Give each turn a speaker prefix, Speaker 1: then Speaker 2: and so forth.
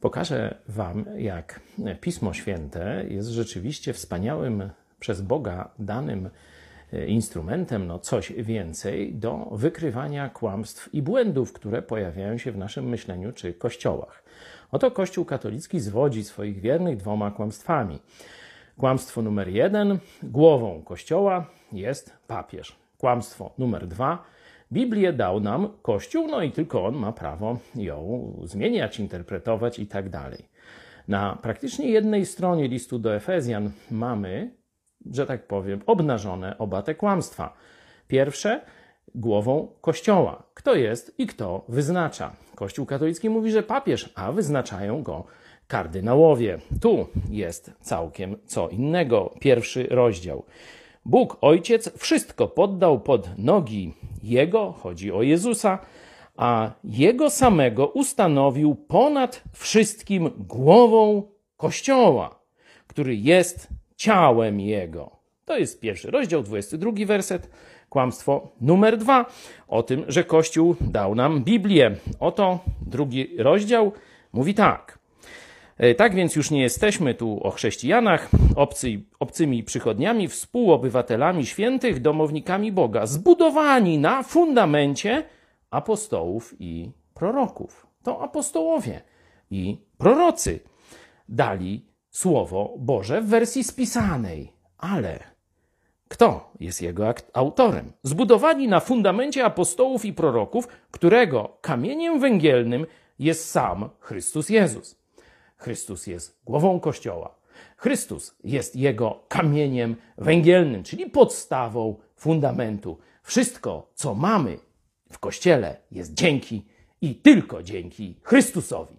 Speaker 1: Pokażę Wam, jak Pismo Święte jest rzeczywiście wspaniałym przez Boga danym e, instrumentem, no coś więcej, do wykrywania kłamstw i błędów, które pojawiają się w naszym myśleniu czy kościołach. Oto Kościół katolicki zwodzi swoich wiernych dwoma kłamstwami. Kłamstwo numer jeden: głową Kościoła jest papież. Kłamstwo numer dwa: Biblię dał nam Kościół, no i tylko on ma prawo ją zmieniać, interpretować i tak dalej. Na praktycznie jednej stronie listu do Efezjan mamy, że tak powiem, obnażone oba te kłamstwa. Pierwsze, głową Kościoła. Kto jest i kto wyznacza. Kościół katolicki mówi, że papież, a wyznaczają go kardynałowie. Tu jest całkiem co innego. Pierwszy rozdział. Bóg Ojciec wszystko poddał pod nogi Jego, chodzi o Jezusa, a Jego samego ustanowił ponad wszystkim głową Kościoła, który jest ciałem Jego. To jest pierwszy rozdział, 22 werset. Kłamstwo numer dwa o tym, że Kościół dał nam Biblię. Oto drugi rozdział mówi tak. E, tak więc już nie jesteśmy tu o chrześcijanach, obcy, obcymi przychodniami, współobywatelami świętych, domownikami Boga, zbudowani na fundamencie apostołów i proroków. To apostołowie i prorocy dali Słowo Boże w wersji spisanej, ale kto jest jego autorem? Zbudowani na fundamencie apostołów i proroków, którego kamieniem węgielnym jest sam Chrystus Jezus. Chrystus jest głową Kościoła. Chrystus jest jego kamieniem węgielnym, czyli podstawą fundamentu. Wszystko, co mamy w Kościele, jest dzięki i tylko dzięki Chrystusowi.